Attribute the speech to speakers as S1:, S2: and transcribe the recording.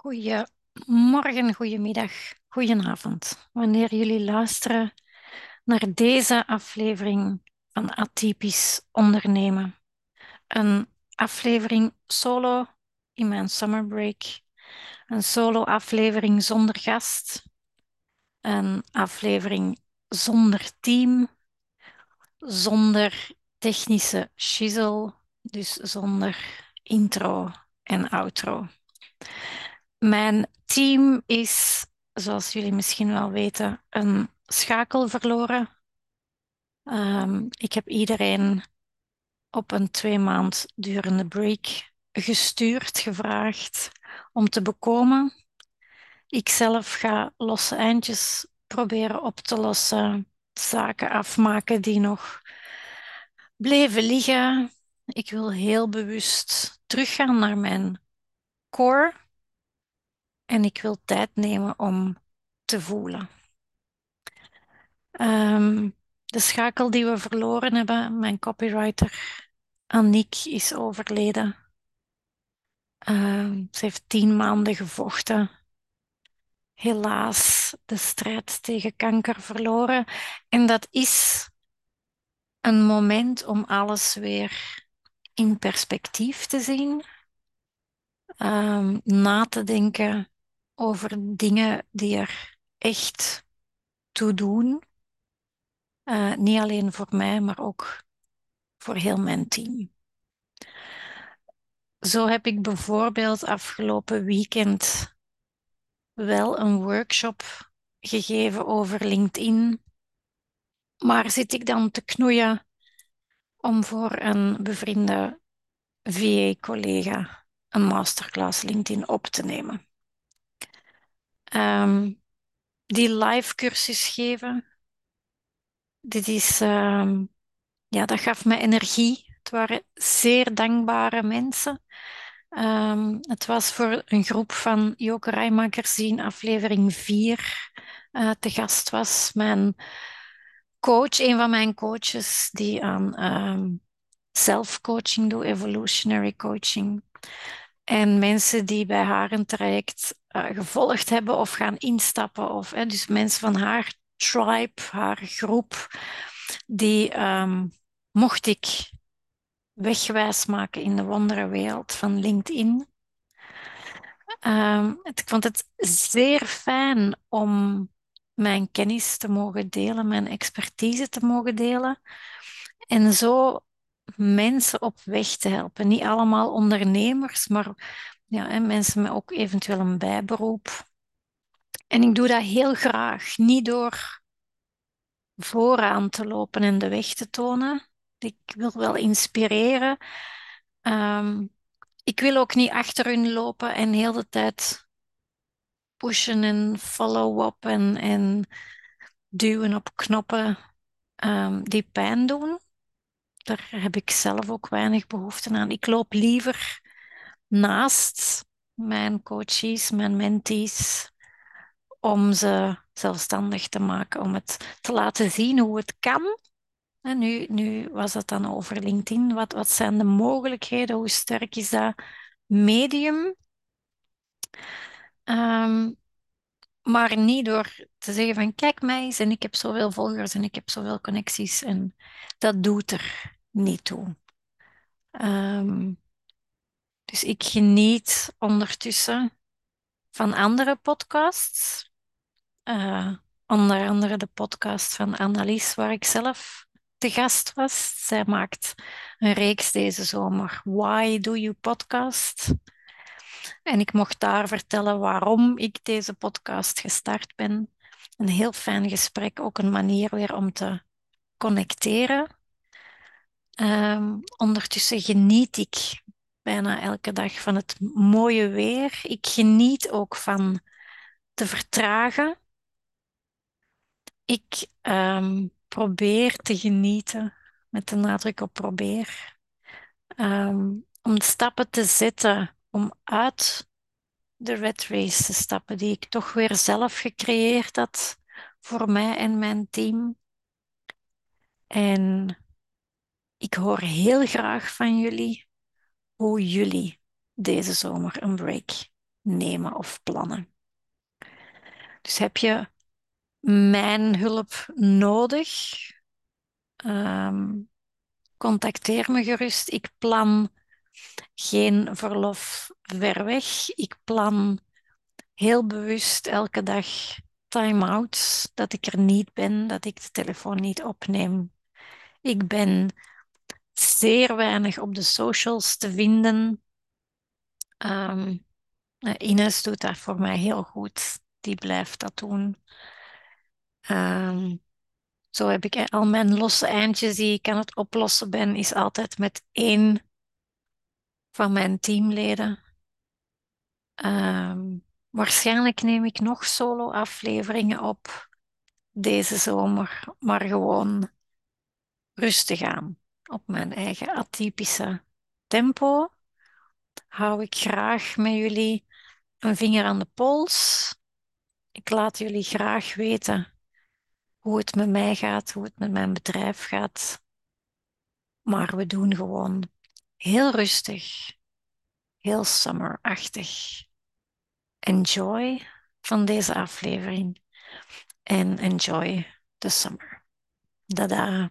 S1: Goedemorgen, goedemiddag, goedenavond. Wanneer jullie luisteren naar deze aflevering van Atypisch Ondernemen. Een aflevering solo in mijn summer break. Een solo aflevering zonder gast. Een aflevering zonder team. Zonder technische shizzle. Dus zonder intro en outro. Mijn team is, zoals jullie misschien wel weten, een schakel verloren. Um, ik heb iedereen op een twee maand durende break gestuurd, gevraagd om te bekomen. Ik zelf ga losse eindjes proberen op te lossen, zaken afmaken die nog bleven liggen. Ik wil heel bewust teruggaan naar mijn core en ik wil tijd nemen om te voelen. Um, de schakel die we verloren hebben, mijn copywriter Aniek is overleden. Uh, ze heeft tien maanden gevochten. Helaas de strijd tegen kanker verloren. En dat is een moment om alles weer in perspectief te zien. Um, na te denken over dingen die er echt toe doen. Uh, niet alleen voor mij, maar ook voor heel mijn team. Zo heb ik bijvoorbeeld afgelopen weekend wel een workshop gegeven over LinkedIn. Maar zit ik dan te knoeien om voor een bevriende VA-collega een masterclass LinkedIn op te nemen. Um, die live cursus geven, dit is, um, ja, dat gaf me energie. Het waren zeer dankbare mensen. Um, het was voor een groep van Joke Rijmakers die in aflevering 4 uh, te gast was. Mijn coach, een van mijn coaches, die aan um, self-coaching doet, evolutionary coaching. En mensen die bij haar een traject uh, gevolgd hebben of gaan instappen. Of, hè, dus mensen van haar tribe, haar groep, die um, mocht ik wegwijs maken in de wonderenwereld van LinkedIn. Um, ik vond het zeer fijn om mijn kennis te mogen delen, mijn expertise te mogen delen. En zo mensen op weg te helpen. Niet allemaal ondernemers, maar ja, en mensen met ook eventueel een bijberoep. En ik doe dat heel graag. Niet door vooraan te lopen en de weg te tonen. Ik wil wel inspireren. Um, ik wil ook niet achter hun lopen en heel de tijd pushen en follow-up en, en duwen op knoppen um, die pijn doen. Daar heb ik zelf ook weinig behoefte aan. Ik loop liever naast mijn coaches, mijn mentees, om ze zelfstandig te maken, om het te laten zien hoe het kan. En nu, nu was het dan over LinkedIn. Wat, wat zijn de mogelijkheden? Hoe sterk is dat medium? Um, maar niet door te zeggen van kijk mij en ik heb zoveel volgers en ik heb zoveel connecties. En dat doet er niet toe. Um, dus ik geniet ondertussen van andere podcasts. Uh, onder andere de podcast van Annelies, waar ik zelf te gast was. Zij maakt een reeks deze zomer, Why Do You Podcast? En ik mocht daar vertellen waarom ik deze podcast gestart ben. Een heel fijn gesprek, ook een manier weer om te connecteren. Um, ondertussen geniet ik bijna elke dag van het mooie weer. Ik geniet ook van te vertragen. Ik um, probeer te genieten, met de nadruk op probeer, um, om stappen te zetten om uit de red race te stappen, die ik toch weer zelf gecreëerd had voor mij en mijn team. En ik hoor heel graag van jullie hoe jullie deze zomer een break nemen of plannen. Dus heb je mijn hulp nodig? Um, contacteer me gerust. Ik plan geen verlof ver weg. Ik plan heel bewust elke dag time-outs, dat ik er niet ben, dat ik de telefoon niet opneem. Ik ben zeer weinig op de socials te vinden. Um, Ines doet dat voor mij heel goed. Die blijft dat doen. Um, zo heb ik al mijn losse eindjes die ik aan het oplossen ben, is altijd met één van mijn teamleden. Um, waarschijnlijk neem ik nog solo-afleveringen op deze zomer, maar gewoon rustig aan op mijn eigen atypische tempo. Hou ik graag met jullie een vinger aan de pols. Ik laat jullie graag weten hoe het met mij gaat, hoe het met mijn bedrijf gaat. Maar we doen gewoon heel rustig, heel summerachtig. Enjoy van deze aflevering en enjoy the summer. Dada.